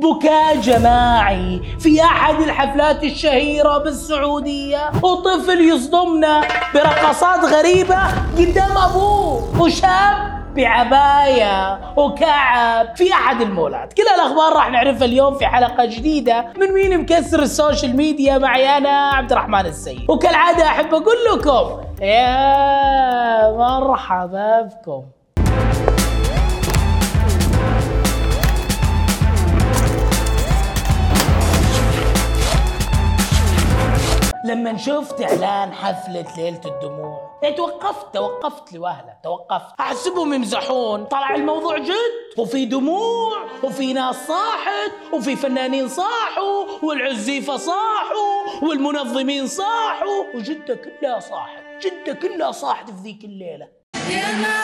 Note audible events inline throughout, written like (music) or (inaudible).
بكاء جماعي في أحد الحفلات الشهيرة بالسعودية؟ وطفل يصدمنا برقصات غريبة قدام أبوه وشاب بعباية وكعب. في أحد المولات. كل الأخبار راح نعرفها اليوم في حلقة جديدة من مين مكسر ال social media معي أنا عبد الرحمن السيد. وكالعادة أحب أقول لكم يا مرحبا بكم. لما شفت إعلان حفلة ليلة الدموع يعني توقفت توقفت لوهلة توقفت. احسبهم يمزحون. طلع الموضوع جد. وفي دموع وفي ناس صاحت وفي فنانين صاحوا والعزيفة صاحوا والمنظمين صاحوا. وجده كلها صاحت جده كلها صاحت في ذيك الليلة. يا ما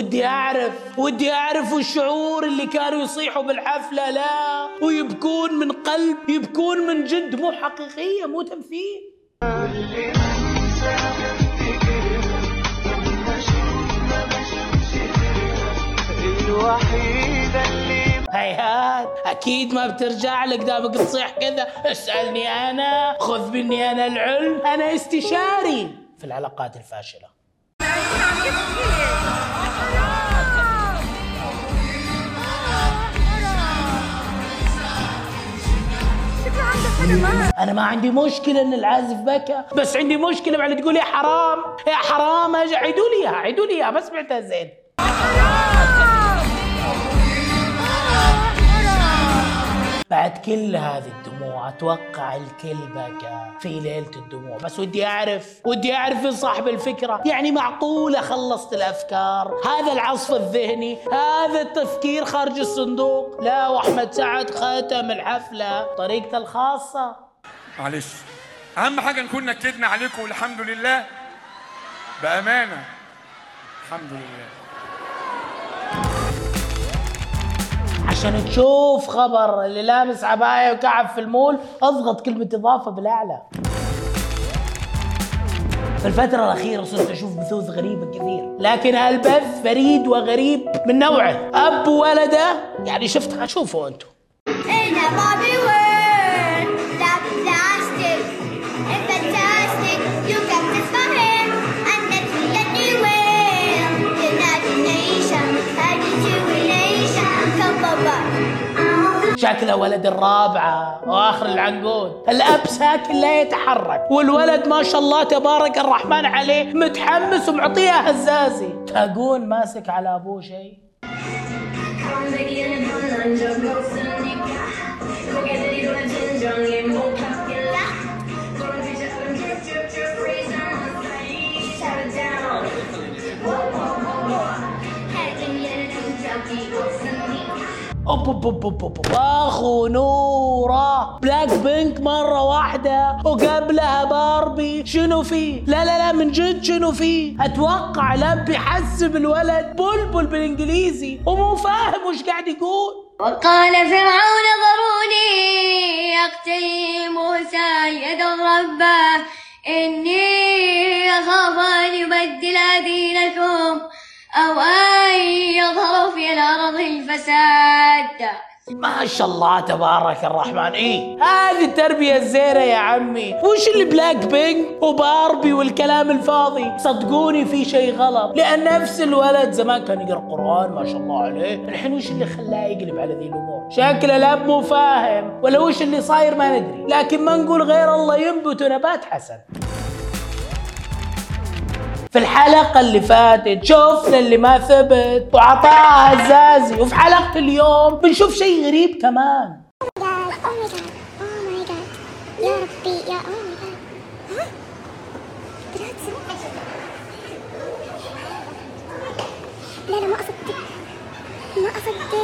ودي أعرف ودي أعرف الشعور اللي كانوا يصيحوا بالحفلة لا. ويبكون من قلب يبكون من جد مو حقيقية مو تمثيل. الوحيدة اللي هيهات أكيد ما بترجع لك دامك تصيح كذا. اسألني أنا خذ مني أنا العلم. أنا استشاري في العلاقات الفاشلة. أنا ما عندي مشكلة إن العازف بكى بس عندي مشكلة بعد تقول يا حرام يا حرام عيدوا لي إياها عيدوا لي إياها ما سمعتها زين. بعد كل هذه الدموع أتوقع الكل بكى في ليلة الدموع. بس ودي أعرف ودي أعرف من صاحب الفكرة. يعني معقولة خلصت الأفكار؟ هذا العصف الذهني هذا التفكير خارج الصندوق. لا وأحمد سعد ختم الحفلة. طريقته الخاصة. معلش أهم حاجة نكون نكدنا عليكم والحمد لله. بأمانة. الحمد لله. عشان تشوف خبر اللي لابس عباية وكعب في المول أضغط كلمة إضافة بالأعلى. في الفترة الأخيرة صرت أشوف بثوث غريبة كثير لكن هالبث فريد وغريب من نوعه. أب وولده؟ يعني شفتها شوفوا أنتم. شكله ولد الرابعة. وآخر العنقود. الأب ساكن لا يتحرك. والولد ما شاء الله تبارك الرحمن عليه متحمس ومعطيها هزازي. تاقون ماسك على أبوه شيء. اخو نوره بلاك بينك مره واحدة وقبلها باربي شنو فيه لا لا لا من جد شنو فيه أتوقع لب يحسب الولد بلبل بالانجليزي ومو فاهم وش قاعد يقول وقال فرعون ذروني يقتلي موسى يدعو ربه إني أخاف أن يبدل دينكم الأرض الفساد. ما شاء الله تبارك الرحمن. إيه؟ هذه التربية الزينة يا عمي. وش اللي بلاك بينك وباربي والكلام الفاضي؟ صدقوني في شيء غلط. لأن نفس الولد زمان كان يقرأ قرآن ما شاء الله عليه. الحين وش اللي خلاه يقلب على ذي الأمور؟ شكله الاب مو فاهم. ولا وش اللي صاير ما ندري. لكن ما نقول غير الله ينبت نبات حسن. في الحلقة اللي فاتت. شفنا اللي ما ثبت. وعطاها هزازي وفي حلقة اليوم بنشوف شيء غريب كمان. Oh oh god. يا ربي. يا oh my god. ها؟ لا لا ما أصدق ما أصدق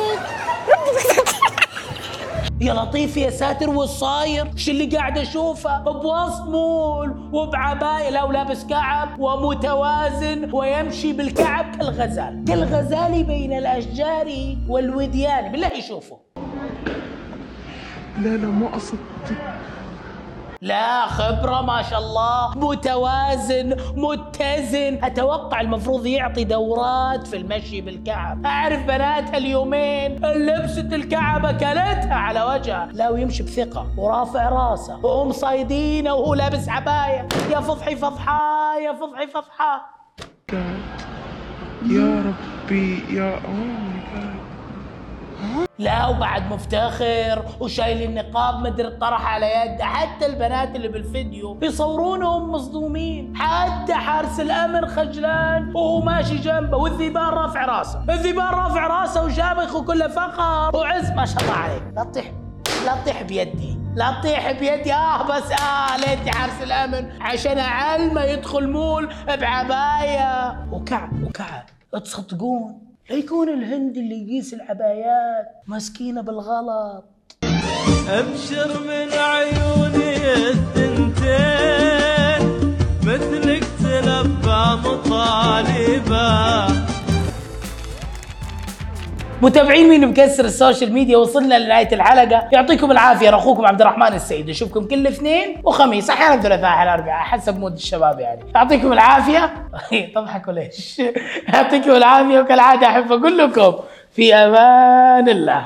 يا لطيف يا ساتر وش صاير؟ وش اللي قاعد أشوفه؟ بوسط مول وبعباية لا ولابس كعب ومتوازن ويمشي بالكعب كالغزال، كالغزال بين الأشجار والوديان، بالله يشوفوا. لا لا ما أقصد لا خبرة ما شاء الله. متوازن متزن. أتوقع المفروض يعطي دورات في المشي بالكعب. أعرف بنات اليومين. لبست الكعب أكلتها على وجهها. لا ويمشي بثقة ورافع راسه. وهم صايدينه وهو لابس عباية. يا فضحي فضحاه يا فضحي فضحاه يا ربي يا ماي جاد لا وبعد مفتخر وشايل النقاب مدري الطرح على يده حتى البنات اللي بالفيديو يصورونهم مصدومين. حتى حارس الأمن خجلان وهو ماشي جنبه والذيبان رافع راسه. الذيبان رافع راسه وشامخ وكله فخر. وعز ما شاء الله عليك. لا تطيح لا تطيح بيدي لا تطيح بيدي. آه بس آه ليتي حارس الأمن. عشان اعلمه يدخل مول بعباية. وكعب وكعب. تصدقون لا يكون الهندي اللي يقيس العبايات مسكينه بالغلط. أبشر من عيوني الثنتين مثلك تلبى مطالبه متابعين مين مكسر ال social media؟ وصلنا لنهاية الحلقة. يعطيكم العافية. أخوكم عبد الرحمن السيد. نشوفكم كل اثنين وخميس. أحيانا ثلاثاء أحيانا أربعاء حسب mood الشباب يعني. يعطيكم العافية. (laughs) تضحكوا ليش؟ (laughs) يعطيكم العافية. وكالعادة أحب أقول لكم في أمان الله.